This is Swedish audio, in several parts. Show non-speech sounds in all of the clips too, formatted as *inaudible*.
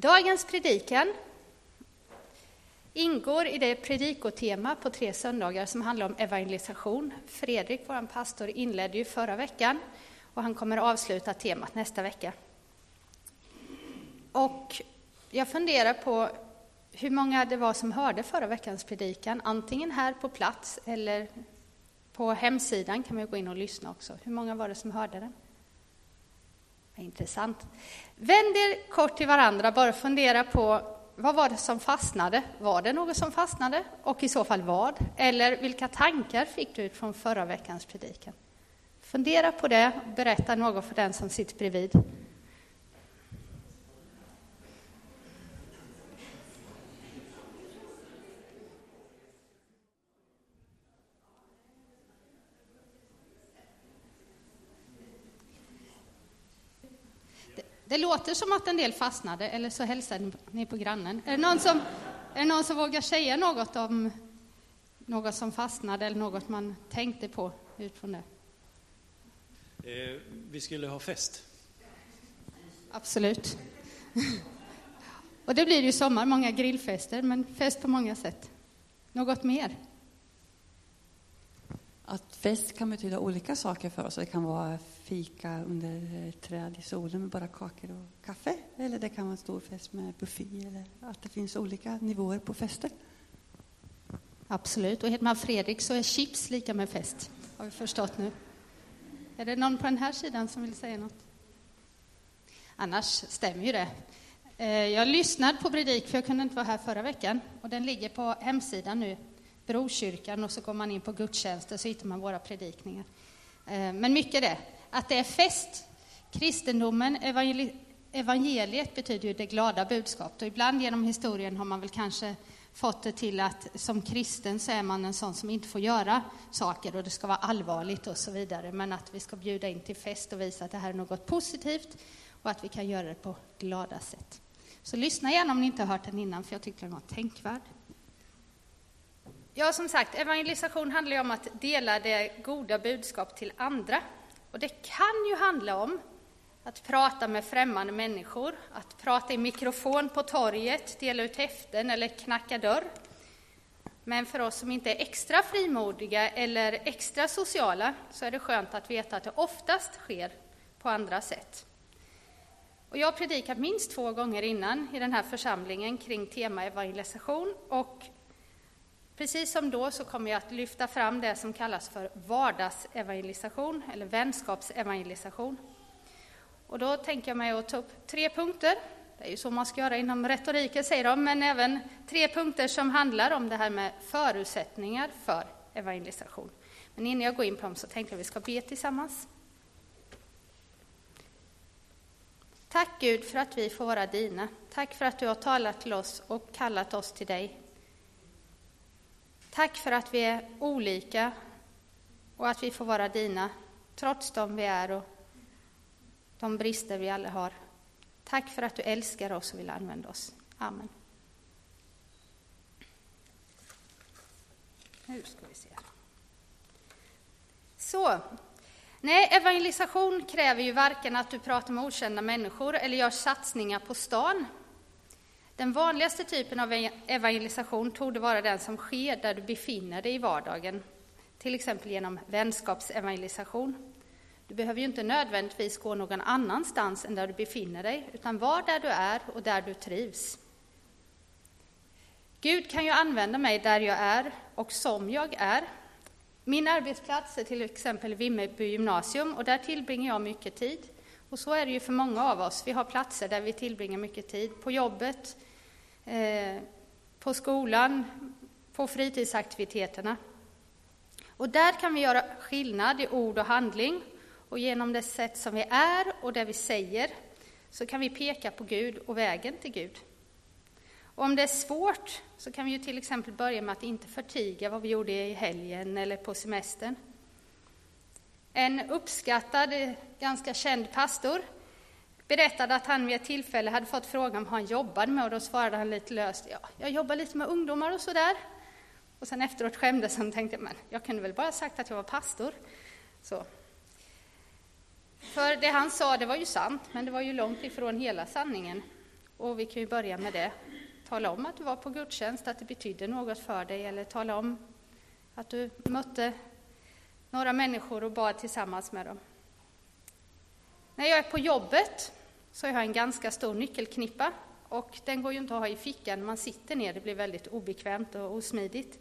Dagens predikan ingår i det predikotema på tre söndagar som handlar om evangelisation. Fredrik, vår pastor, inledde ju förra veckan och han kommer att avsluta temat nästa vecka. Och jag funderar på hur många det var som hörde förra veckans predikan, antingen här på plats eller på hemsidan kan man gå in och lyssna också. Hur många var det som hörde den? Intressant. Vänd er kort till varandra, bara fundera på vad var det som fastnade? Var det något som fastnade? Och i så fall vad? Eller vilka tankar fick du ut från förra veckans predikan? Fundera på det, berätta något för den som sitter bredvid. Det låter som att en del fastnade, eller så hälsade ni på grannen. Är det någon som, är det någon som vågar säga något om något som fastnade eller något man tänkte på utifrån det? Eh, vi skulle ha fest. Absolut. *laughs* Och det blir ju sommar, många grillfester, men fest på många sätt. Något mer? Att fest kan betyda olika saker för oss. Det kan vara fika under eh, ett träd i solen med bara kakor och kaffe. Eller det kan vara en stor fest med buffé. Eller att det finns olika nivåer på fester. Absolut. Och heter man Fredrik så är chips lika med fest, har vi förstått nu. Är det någon på den här sidan som vill säga något? Annars stämmer ju det. Eh, jag lyssnade på predik, för jag kunde inte vara här förra veckan. Och den ligger på hemsidan nu, Brokyrkan, och så går man in på gudstjänster så hittar man våra predikningar. Eh, men mycket det, att det är fest. Kristendomen, evangeliet betyder ju det glada budskapet. Och ibland genom historien har man väl kanske fått det till att som kristen så är man en sån som inte får göra saker och det ska vara allvarligt och så vidare. Men att vi ska bjuda in till fest och visa att det här är något positivt och att vi kan göra det på glada sätt. Så lyssna gärna om ni inte har hört den innan, för jag tyckte den var tänkvärd. Ja, som sagt, evangelisation handlar ju om att dela det goda budskap till andra. Och det kan ju handla om att prata med främmande människor, att prata i mikrofon på torget, dela ut häften eller knacka dörr. Men för oss som inte är extra frimodiga eller extra sociala så är det skönt att veta att det oftast sker på andra sätt. Och jag har predikat minst två gånger innan i den här församlingen kring tema evangelisation och precis som då så kommer jag att lyfta fram det som kallas för vardagsevangelisation eller vänskapsevangelisation. Och då tänker jag mig att ta upp tre punkter. Det är ju så man ska göra inom retoriken, säger de, men även tre punkter som handlar om det här med förutsättningar för evangelisation. Men innan jag går in på dem så tänkte jag att vi ska be tillsammans. Tack Gud för att vi får vara dina. Tack för att du har talat till oss och kallat oss till dig. Tack för att vi är olika och att vi får vara dina, trots de vi är och de brister vi alla har. Tack för att du älskar oss och vill använda oss. Amen. Nu ska vi se. Så. Nej, evangelisation kräver ju varken att du pratar med okända människor eller gör satsningar på stan. Den vanligaste typen av e- evangelisation torde vara den som sker där du befinner dig i vardagen, till exempel genom vänskapsevangelisation. Du behöver ju inte nödvändigtvis gå någon annanstans än där du befinner dig, utan var där du är och där du trivs. Gud kan ju använda mig där jag är och som jag är. Min arbetsplats är till exempel Vimmerby gymnasium och där tillbringar jag mycket tid. Och så är det ju för många av oss. Vi har platser där vi tillbringar mycket tid. På jobbet, Eh, på skolan, på fritidsaktiviteterna. Och där kan vi göra skillnad i ord och handling och genom det sätt som vi är och det vi säger så kan vi peka på Gud och vägen till Gud. Och om det är svårt så kan vi ju till exempel börja med att inte förtiga vad vi gjorde i helgen eller på semestern. En uppskattad, eh, ganska känd pastor berättade att han vid ett tillfälle hade fått frågan vad han jobbade med och då svarade han lite löst, ja, jag jobbar lite med ungdomar och sådär. Och sen efteråt skämdes han och tänkte, men jag kunde väl bara sagt att jag var pastor. Så. För det han sa, det var ju sant, men det var ju långt ifrån hela sanningen. Och vi kan ju börja med det. Tala om att du var på gudstjänst, att det betydde något för dig, eller tala om att du mötte några människor och bad tillsammans med dem. När jag är på jobbet så jag har en ganska stor nyckelknippa och den går ju inte att ha i fickan när man sitter ner, det blir väldigt obekvämt och osmidigt.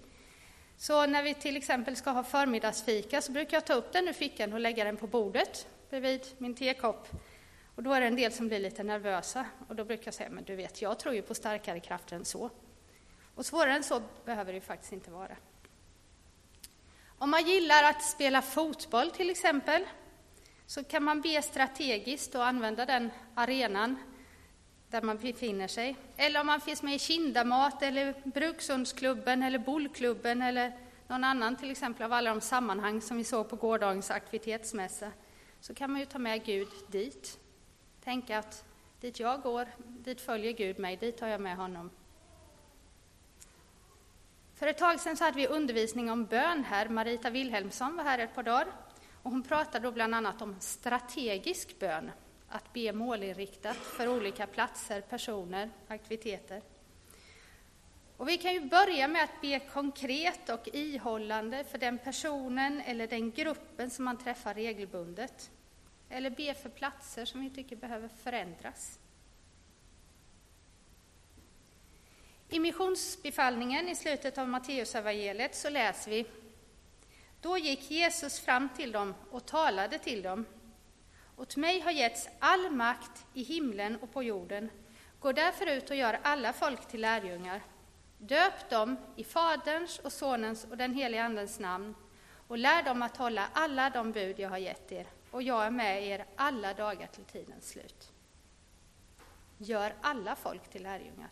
Så när vi till exempel ska ha förmiddagsfika så brukar jag ta upp den ur fickan och lägga den på bordet bredvid min tekopp. Och då är det en del som blir lite nervösa och då brukar jag säga, men du vet, jag tror ju på starkare krafter än så. Och svårare än så behöver det faktiskt inte vara. Om man gillar att spela fotboll till exempel, så kan man be strategiskt och använda den arenan där man befinner sig. Eller om man finns med i Kindamat, eller Bruksundsklubben, eller Bollklubben, eller någon annan till exempel av alla de sammanhang som vi såg på gårdagens aktivitetsmässa, så kan man ju ta med Gud dit. Tänka att dit jag går, dit följer Gud mig, dit tar jag med honom. För ett tag sedan så hade vi undervisning om bön här. Marita Wilhelmsson var här ett par dagar. Och hon pratar då bland annat om strategisk bön, att be målinriktat för olika platser, personer, aktiviteter. Och vi kan ju börja med att be konkret och ihållande för den personen eller den gruppen som man träffar regelbundet. Eller be för platser som vi tycker behöver förändras. I missionsbefallningen i slutet av Matteusevangeliet så läser vi då gick Jesus fram till dem och talade till dem. Åt mig har getts all makt i himlen och på jorden. Gå därför ut och gör alla folk till lärjungar. Döp dem i Faderns och Sonens och den helige Andens namn och lär dem att hålla alla de bud jag har gett er, och jag är med er alla dagar till tidens slut. Gör alla folk till lärjungar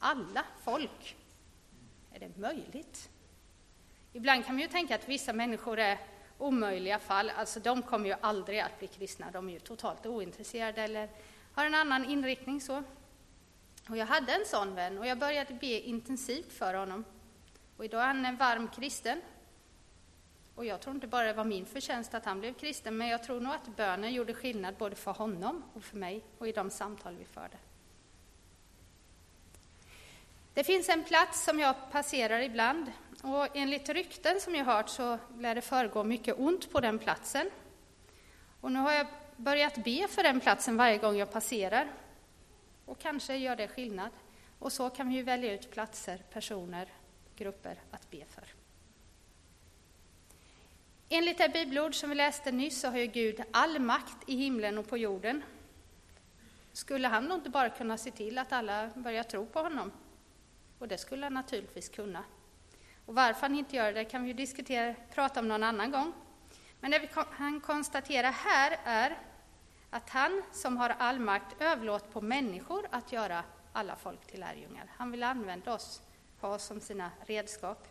alla folk. Är det möjligt? Ibland kan man ju tänka att vissa människor är omöjliga fall, alltså de kommer ju aldrig att bli kristna, de är ju totalt ointresserade eller har en annan inriktning så. Och jag hade en sån vän och jag började be intensivt för honom. Och idag är han en varm kristen. Och jag tror inte bara det var min förtjänst att han blev kristen, men jag tror nog att bönen gjorde skillnad både för honom och för mig och i de samtal vi förde. Det finns en plats som jag passerar ibland och enligt rykten som jag hört så lär det föregå mycket ont på den platsen. Och nu har jag börjat be för den platsen varje gång jag passerar. Och kanske gör det skillnad. Och så kan vi ju välja ut platser, personer, grupper att be för. Enligt det bibelord som vi läste nyss så har ju Gud all makt i himlen och på jorden. Skulle han då inte bara kunna se till att alla börjar tro på honom? Och det skulle han naturligtvis kunna. Och varför han inte gör det kan vi diskutera, prata om någon annan gång. Men det vi kan konstatera här är att han som har all makt överlåter på människor att göra alla folk till lärjungar. Han vill använda oss, ha oss som sina redskap.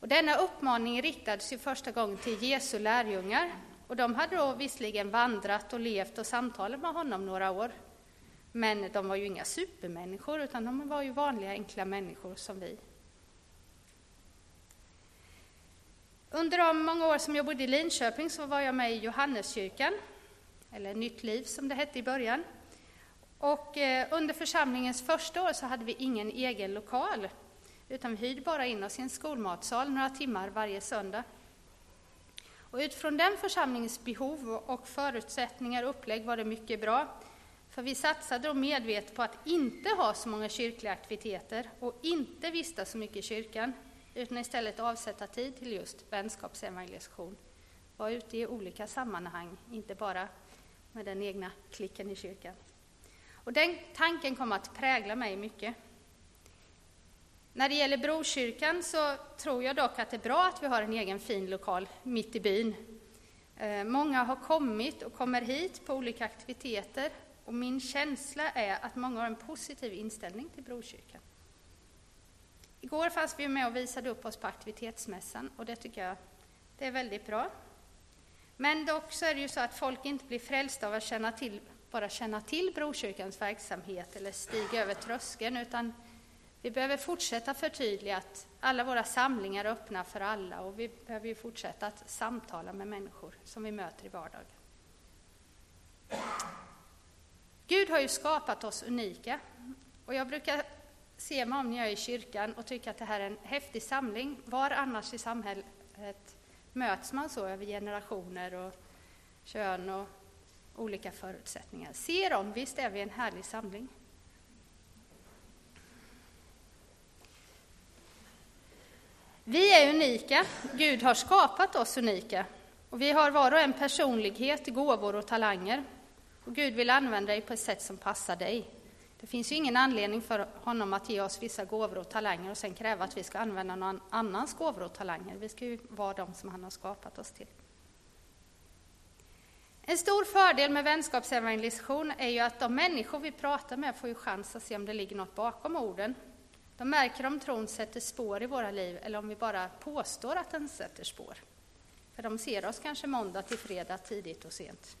Och denna uppmaning riktades ju första gången till Jesu lärjungar. Och de hade då visserligen vandrat och levt och samtalat med honom några år. Men de var ju inga supermänniskor, utan de var ju vanliga enkla människor som vi. Under de många år som jag bodde i Linköping så var jag med i Johanneskyrkan, eller Nytt liv som det hette i början. Och eh, under församlingens första år så hade vi ingen egen lokal, utan vi hyrde bara in oss i en skolmatsal några timmar varje söndag. Och utifrån den församlingens behov och förutsättningar och upplägg var det mycket bra. För vi satsade då medvetet på att inte ha så många kyrkliga aktiviteter och inte vistas så mycket i kyrkan, utan istället avsätta tid till just vänskapsevangelisation. Vara ute i olika sammanhang, inte bara med den egna klicken i kyrkan. Och den tanken kom att prägla mig mycket. När det gäller Brokyrkan så tror jag dock att det är bra att vi har en egen fin lokal mitt i byn. Eh, många har kommit och kommer hit på olika aktiviteter och min känsla är att många har en positiv inställning till Brokyrkan. Igår fanns vi med och visade upp oss på aktivitetsmässan och det tycker jag det är väldigt bra. Men dock så är det ju så att folk inte blir frälsta av att känna till, bara känna till Brokyrkans verksamhet eller stiga över tröskeln, utan vi behöver fortsätta förtydliga att alla våra samlingar är öppna för alla och vi behöver ju fortsätta att samtala med människor som vi möter i vardagen. Gud har ju skapat oss unika. Och jag brukar se mig om när jag är i kyrkan och tycka att det här är en häftig samling. Var annars i samhället möts man så över generationer och kön och olika förutsättningar? Se dem, visst är vi en härlig samling. Vi är unika. Gud har skapat oss unika. Och vi har var och en personlighet, gåvor och talanger. Och Gud vill använda dig på ett sätt som passar dig. Det finns ju ingen anledning för honom att ge oss vissa gåvor och talanger och sen kräva att vi ska använda någon annans gåvor och talanger. Vi ska ju vara de som han har skapat oss till. En stor fördel med vänskapsevangelisation är ju att de människor vi pratar med får ju chans att se om det ligger något bakom orden. De märker om tron sätter spår i våra liv eller om vi bara påstår att den sätter spår. För de ser oss kanske måndag till fredag, tidigt och sent.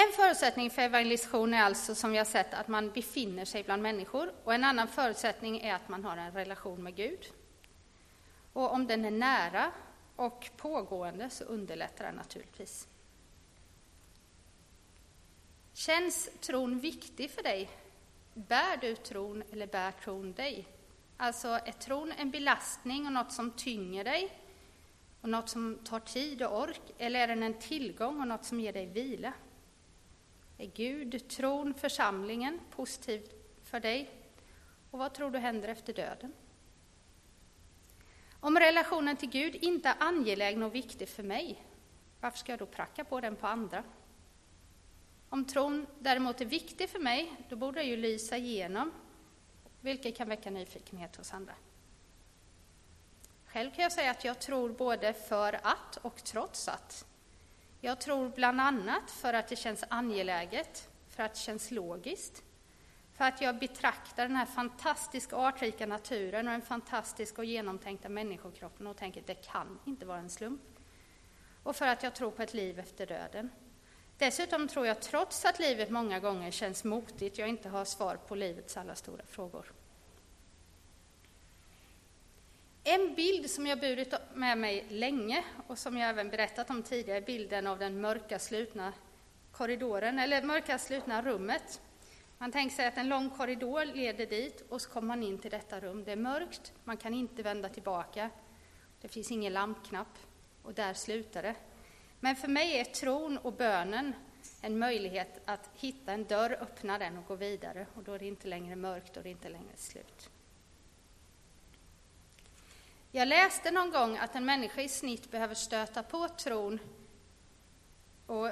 En förutsättning för evangelisation är alltså, som vi har sett, att man befinner sig bland människor. Och en annan förutsättning är att man har en relation med Gud. Och om den är nära och pågående så underlättar det naturligtvis. Känns tron viktig för dig? Bär du tron eller bär tron dig? Alltså, är tron en belastning och något som tynger dig och något som tar tid och ork, eller är den en tillgång och något som ger dig vila? Är Gud, tron, församlingen positivt för dig? Och vad tror du händer efter döden? Om relationen till Gud inte är angelägen och viktig för mig, varför ska jag då pracka på den på andra? Om tron däremot är viktig för mig, då borde jag ju lysa igenom, vilket kan väcka nyfikenhet hos andra. Själv kan jag säga att jag tror både för att och trots att. Jag tror bland annat för att det känns angeläget, för att det känns logiskt, för att jag betraktar den här fantastiska artrika naturen och den fantastiska och genomtänkta människokroppen och tänker att det kan inte vara en slump. Och för att jag tror på ett liv efter döden. Dessutom tror jag, trots att livet många gånger känns motigt, jag inte har svar på livets alla stora frågor. En bild som jag burit med mig länge och som jag även berättat om tidigare är bilden av den mörka slutna korridoren, eller mörka slutna rummet. Man tänker sig att en lång korridor leder dit och så kommer man in till detta rum. Det är mörkt, man kan inte vända tillbaka. Det finns ingen lampknapp och där slutar det. Men för mig är tron och bönen en möjlighet att hitta en dörr, öppna den och gå vidare. Och då är det inte längre mörkt och det är inte längre slut. Jag läste någon gång att en människa i snitt behöver stöta på tron och,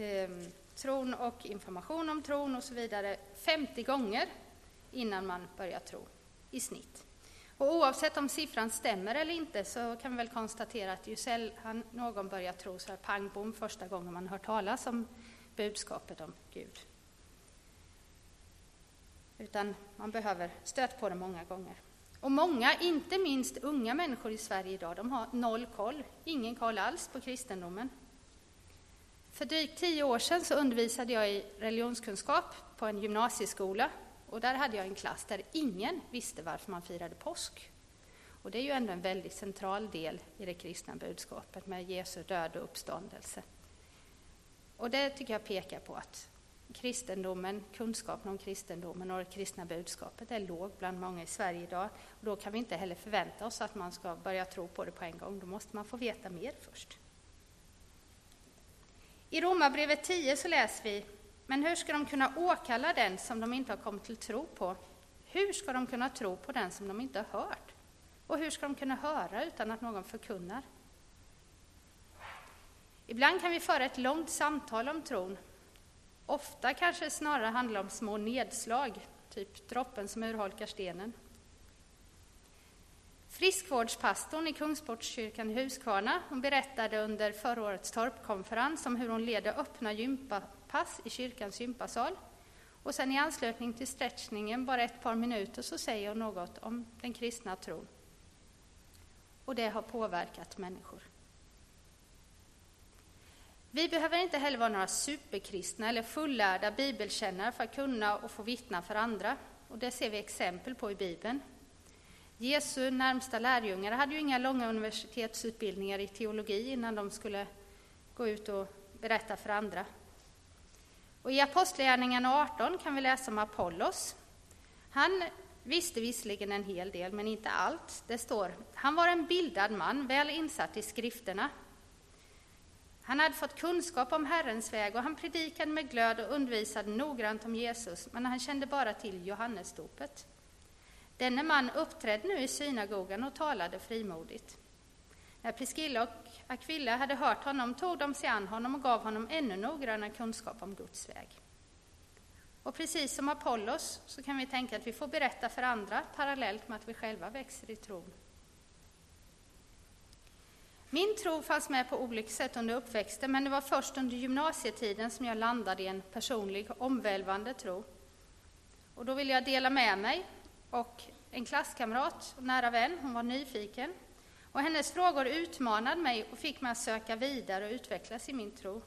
eh, tron och information om tron och så vidare 50 gånger innan man börjar tro, i snitt. Och oavsett om siffran stämmer eller inte så kan vi väl konstatera att ju sällan någon börjar tro så är pang bom första gången man hör talas om budskapet om Gud. Utan man behöver stöta på det många gånger. Och många, inte minst unga människor i Sverige idag, de har noll koll, ingen koll alls på kristendomen. För drygt tio år sedan så undervisade jag i religionskunskap på en gymnasieskola och där hade jag en klass där ingen visste varför man firade påsk. Och det är ju ändå en väldigt central del i det kristna budskapet med Jesu död och uppståndelse. Och det tycker jag pekar på att kristendomen, kunskapen om kristendomen och det kristna budskapet är låg bland många i Sverige idag. Och då kan vi inte heller förvänta oss att man ska börja tro på det på en gång. Då måste man få veta mer först. I Romarbrevet 10 så läser vi men hur ska de kunna åkalla den som de inte har kommit till tro på? Hur ska de kunna tro på den som de inte har hört? Och hur ska de kunna höra utan att någon förkunnar? Ibland kan vi föra ett långt samtal om tron. Ofta kanske det snarare handlar om små nedslag, typ droppen som urholkar stenen. Friskvårdspastorn i Kungsportskyrkan i Huskvarna hon berättade under förra årets torpkonferens om hur hon leder öppna gympapass i kyrkans gympasal. Och sen i anslutning till stretchningen, bara ett par minuter, så säger hon något om den kristna tron. Och det har påverkat människor. Vi behöver inte heller vara några superkristna eller fullärda bibelkännare för att kunna och få vittna för andra. Och det ser vi exempel på i Bibeln. Jesu närmsta lärjungar hade ju inga långa universitetsutbildningar i teologi innan de skulle gå ut och berätta för andra. Och I Apostlagärningarna 18 kan vi läsa om Apollos. Han visste visserligen en hel del, men inte allt. Det står, han var en bildad man, väl insatt i skrifterna. Han hade fått kunskap om Herrens väg och han predikade med glöd och undervisade noggrant om Jesus, men han kände bara till Johannesdopet. Denne man uppträdde nu i synagogan och talade frimodigt. När Priskilla och Aquilla hade hört honom tog de sig an honom och gav honom ännu noggrannare kunskap om Guds väg. Och precis som Apollos så kan vi tänka att vi får berätta för andra parallellt med att vi själva växer i tron. Min tro fanns med på olika sätt under uppväxten, men det var först under gymnasietiden som jag landade i en personlig, omvälvande tro. Och då ville jag dela med mig, och en klasskamrat och nära vän, hon var nyfiken, och hennes frågor utmanade mig och fick mig att söka vidare och utvecklas i min tro.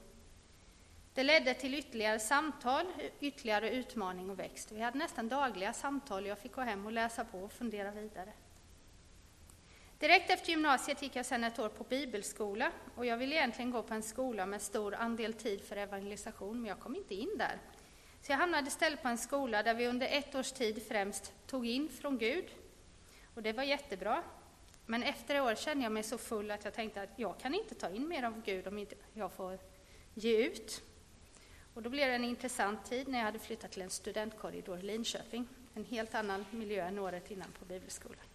Det ledde till ytterligare samtal, ytterligare utmaning och växt. Vi hade nästan dagliga samtal och jag fick gå hem och läsa på och fundera vidare. Direkt efter gymnasiet gick jag sedan ett år på bibelskola och jag ville egentligen gå på en skola med stor andel tid för evangelisation, men jag kom inte in där. Så jag hamnade istället på en skola där vi under ett års tid främst tog in från Gud. Och det var jättebra. Men efter ett år kände jag mig så full att jag tänkte att jag kan inte ta in mer av Gud om inte jag får ge ut. Och då blev det en intressant tid när jag hade flyttat till en studentkorridor i Linköping. En helt annan miljö än året innan på bibelskolan.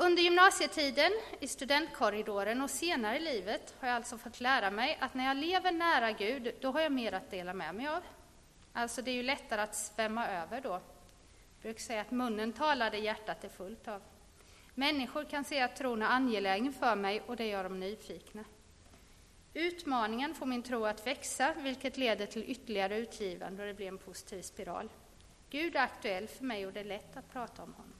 Under gymnasietiden, i studentkorridoren och senare i livet har jag alltså fått lära mig att när jag lever nära Gud, då har jag mer att dela med mig av. Alltså det är ju lättare att svämma över då. Jag brukar säga att munnen talar det hjärtat är fullt av. Människor kan se att tron är angelägen för mig och det gör dem nyfikna. Utmaningen får min tro att växa, vilket leder till ytterligare utgivande och det blir en positiv spiral. Gud är aktuell för mig och det är lätt att prata om honom.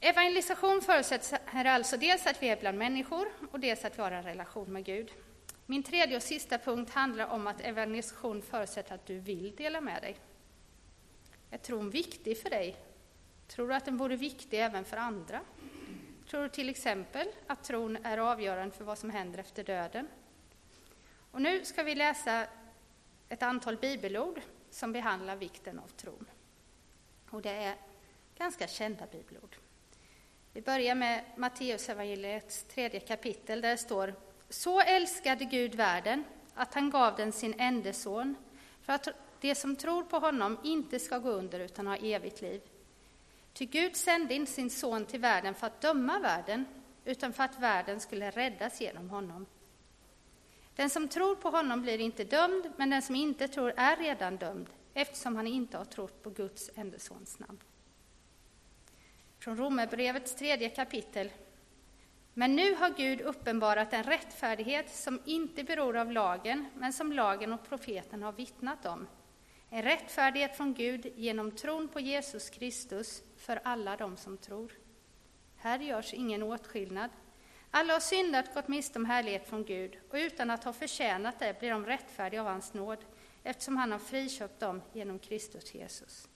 Evangelisation förutsätter alltså dels att vi är bland människor och dels att vi har en relation med Gud. Min tredje och sista punkt handlar om att evangelisation förutsätter att du vill dela med dig. Är tron viktig för dig? Tror du att den vore viktig även för andra? Tror du till exempel att tron är avgörande för vad som händer efter döden? Och nu ska vi läsa ett antal bibelord som behandlar vikten av tron. Och det är ganska kända bibelord. Vi börjar med Matteusevangeliets tredje kapitel där det står Så älskade Gud världen att han gav den sin enda son för att de som tror på honom inte ska gå under utan ha evigt liv. Ty Gud sände inte sin son till världen för att döma världen utan för att världen skulle räddas genom honom. Den som tror på honom blir inte dömd, men den som inte tror är redan dömd eftersom han inte har trott på Guds enda sons namn från Romarbrevets tredje kapitel. Men nu har Gud uppenbarat en rättfärdighet som inte beror av lagen, men som lagen och profeten har vittnat om. En rättfärdighet från Gud genom tron på Jesus Kristus för alla de som tror. Här görs ingen åtskillnad. Alla har syndat, gått miste om härlighet från Gud, och utan att ha förtjänat det blir de rättfärdiga av hans nåd, eftersom han har friköpt dem genom Kristus Jesus.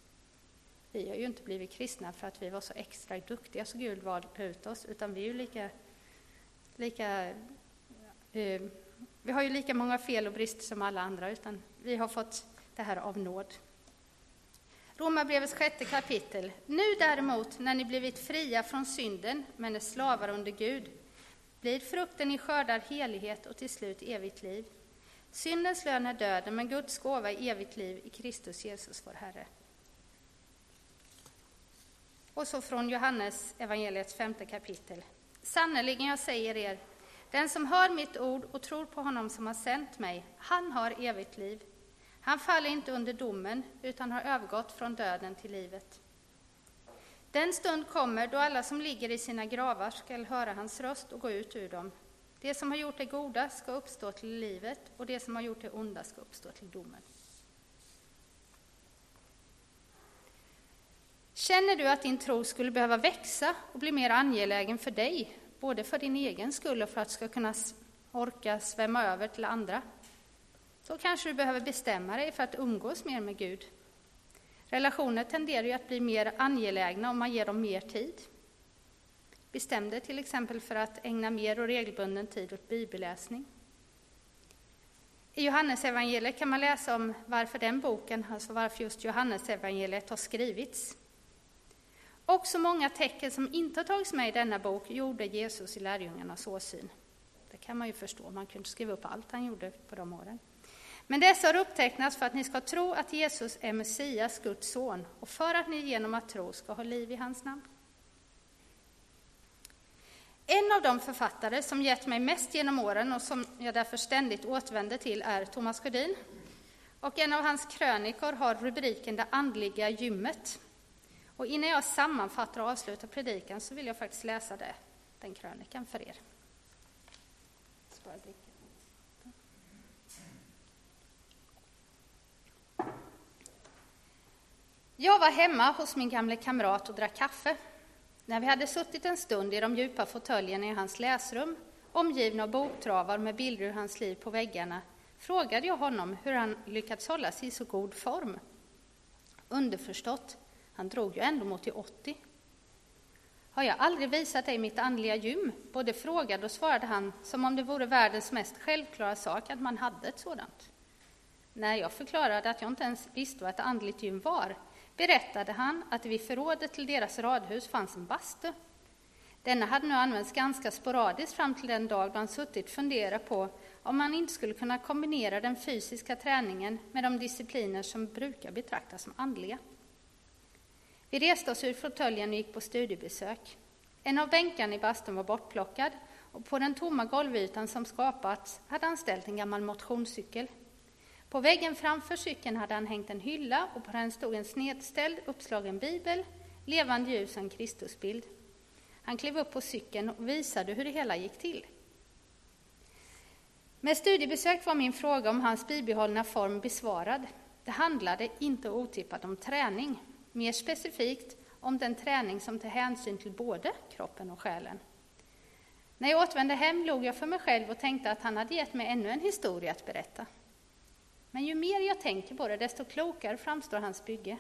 Vi har ju inte blivit kristna för att vi var så extra duktiga så Gud valde ut oss, utan vi är ju lika, lika eh, vi har ju lika många fel och brister som alla andra, utan vi har fått det här av nåd. Romarbrevets sjätte kapitel. Nu däremot, när ni blivit fria från synden, men är slavar under Gud, blir frukten ni skördar helighet och till slut evigt liv. Syndens lön är döden, men Guds gåva är evigt liv i Kristus Jesus, vår Herre. Och så från Johannes evangeliets femte kapitel. Sannerligen, jag säger er, den som hör mitt ord och tror på honom som har sänt mig, han har evigt liv. Han faller inte under domen, utan har övergått från döden till livet. Den stund kommer då alla som ligger i sina gravar skall höra hans röst och gå ut ur dem. Det som har gjort det goda ska uppstå till livet, och det som har gjort det onda ska uppstå till domen. Känner du att din tro skulle behöva växa och bli mer angelägen för dig, både för din egen skull och för att du ska kunna orka svämma över till andra? Då kanske du behöver bestämma dig för att umgås mer med Gud. Relationer tenderar ju att bli mer angelägna om man ger dem mer tid. Bestäm dig till exempel för att ägna mer och regelbunden tid åt bibelläsning. I Johannesevangeliet kan man läsa om varför den boken, alltså varför just Johannesevangeliet har skrivits. Också många tecken som inte har tagits med i denna bok gjorde Jesus i lärjungarnas åsyn. Det kan man ju förstå, man kunde skriva upp allt han gjorde på de åren. Men dessa har upptecknats för att ni ska tro att Jesus är Messias, Guds son, och för att ni genom att tro ska ha liv i hans namn. En av de författare som gett mig mest genom åren och som jag därför ständigt återvänder till är Thomas Sjödin. Och en av hans krönikor har rubriken Det andliga gymmet. Och innan jag sammanfattar och avslutar predikan så vill jag faktiskt läsa det, den krönikan för er. Jag var hemma hos min gamle kamrat och drack kaffe. När vi hade suttit en stund i de djupa fåtöljerna i hans läsrum, omgivna av boktravar med bilder ur hans liv på väggarna, frågade jag honom hur han lyckats hålla sig i så god form. Underförstått, han drog ju ändå mot till 80. Har jag aldrig visat dig mitt andliga gym? Både frågade och svarade han som om det vore världens mest självklara sak att man hade ett sådant. När jag förklarade att jag inte ens visste vad ett andligt gym var, berättade han att vid förrådet till deras radhus fanns en bastu. Denna hade nu använts ganska sporadiskt fram till den dag då han suttit och funderat på om man inte skulle kunna kombinera den fysiska träningen med de discipliner som brukar betraktas som andliga. Vi reste oss ur fåtöljen och gick på studiebesök. En av bänkarna i bastun var bortplockad och på den tomma golvytan som skapats hade han ställt en gammal motionscykel. På väggen framför cykeln hade han hängt en hylla och på den stod en snedställd, uppslagen bibel, levande ljus och en Kristusbild. Han klev upp på cykeln och visade hur det hela gick till. Med studiebesök var min fråga om hans bibehållna form besvarad. Det handlade inte otippat om träning, mer specifikt om den träning som tar hänsyn till både kroppen och själen. När jag återvände hem log jag för mig själv och tänkte att han hade gett mig ännu en historia att berätta. Men ju mer jag tänker på det, desto klokare framstår hans bygge.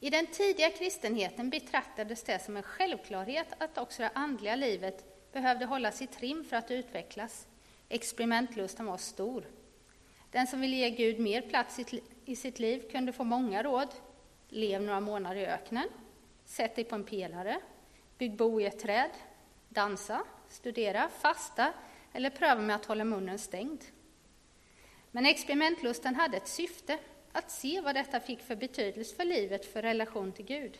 I den tidiga kristenheten betraktades det som en självklarhet att också det andliga livet behövde hållas i trim för att utvecklas. Experimentlusten var stor. Den som ville ge Gud mer plats i sitt liv kunde få många råd. Lev några månader i öknen, sätt dig på en pelare, bygg bo i ett träd, dansa, studera, fasta. Eller pröva med att hålla munnen stängd. Men experimentlusten hade ett syfte, att se vad detta fick för betydelse för livet, för relation till Gud.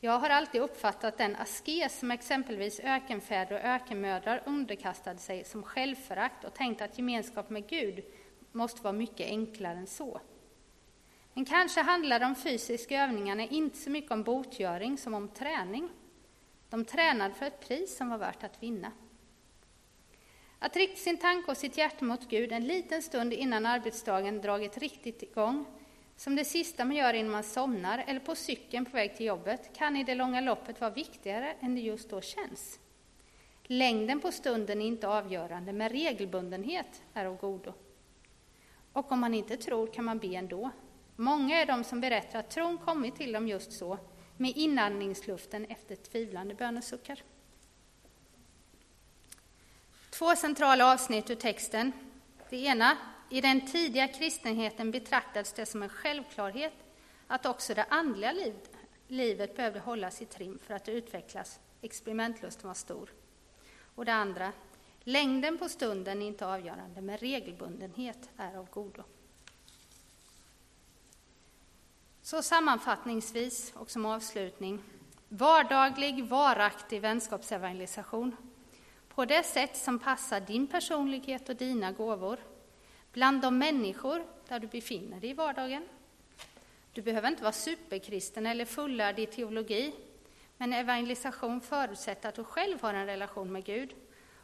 Jag har alltid uppfattat den askes som exempelvis ökenfäder och ökenmödrar underkastade sig som självförakt och tänkt att gemenskap med Gud måste vara mycket enklare än så. Men kanske handlar de fysiska övningarna inte så mycket om botgöring som om träning. De tränade för ett pris som var värt att vinna. Att rikta sin tanke och sitt hjärta mot Gud en liten stund innan arbetsdagen dragit riktigt igång, som det sista man gör innan man somnar eller på cykeln på väg till jobbet, kan i det långa loppet vara viktigare än det just då känns. Längden på stunden är inte avgörande, men regelbundenhet är av godo. Och om man inte tror kan man be ändå. Många är de som berättar att tron kommit till dem just så, med inandningsluften efter tvivlande bönesuckar. Två centrala avsnitt ur texten. Det ena, i den tidiga kristenheten betraktades det som en självklarhet att också det andliga livet behövde hållas i trim för att utvecklas. Experimentlusten var stor. Och det andra, längden på stunden är inte avgörande, men regelbundenhet är av godo. Så sammanfattningsvis och som avslutning, vardaglig, varaktig vänskapsevangelisation på det sätt som passar din personlighet och dina gåvor, bland de människor där du befinner dig i vardagen. Du behöver inte vara superkristen eller fullärd i teologi, men evangelisation förutsätter att du själv har en relation med Gud.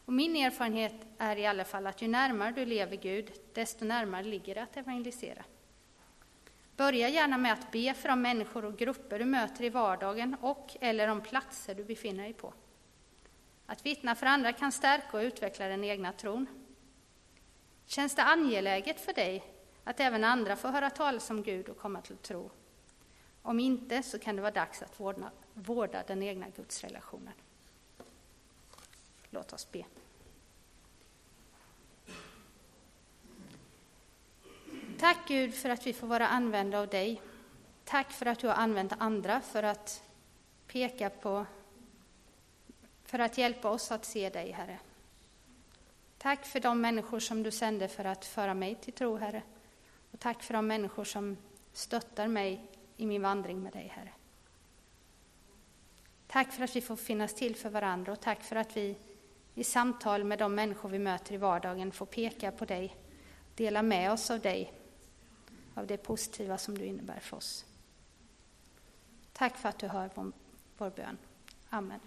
Och min erfarenhet är i alla fall att ju närmare du lever Gud, desto närmare ligger det att evangelisera. Börja gärna med att be för de människor och grupper du möter i vardagen och eller de platser du befinner dig på. Att vittna för andra kan stärka och utveckla den egna tron. Känns det angeläget för dig att även andra får höra talas om Gud och komma till tro? Om inte så kan det vara dags att vårda, vårda den egna gudsrelationen. Låt oss be. Tack Gud för att vi får vara använda av dig. Tack för att du har använt andra för att peka på, för att hjälpa oss att se dig, Herre. Tack för de människor som du sände för att föra mig till tro, Herre. Och tack för de människor som stöttar mig i min vandring med dig, Herre. Tack för att vi får finnas till för varandra och tack för att vi i samtal med de människor vi möter i vardagen får peka på dig, dela med oss av dig, av det positiva som du innebär för oss. Tack för att du hör vår, bön. Amen.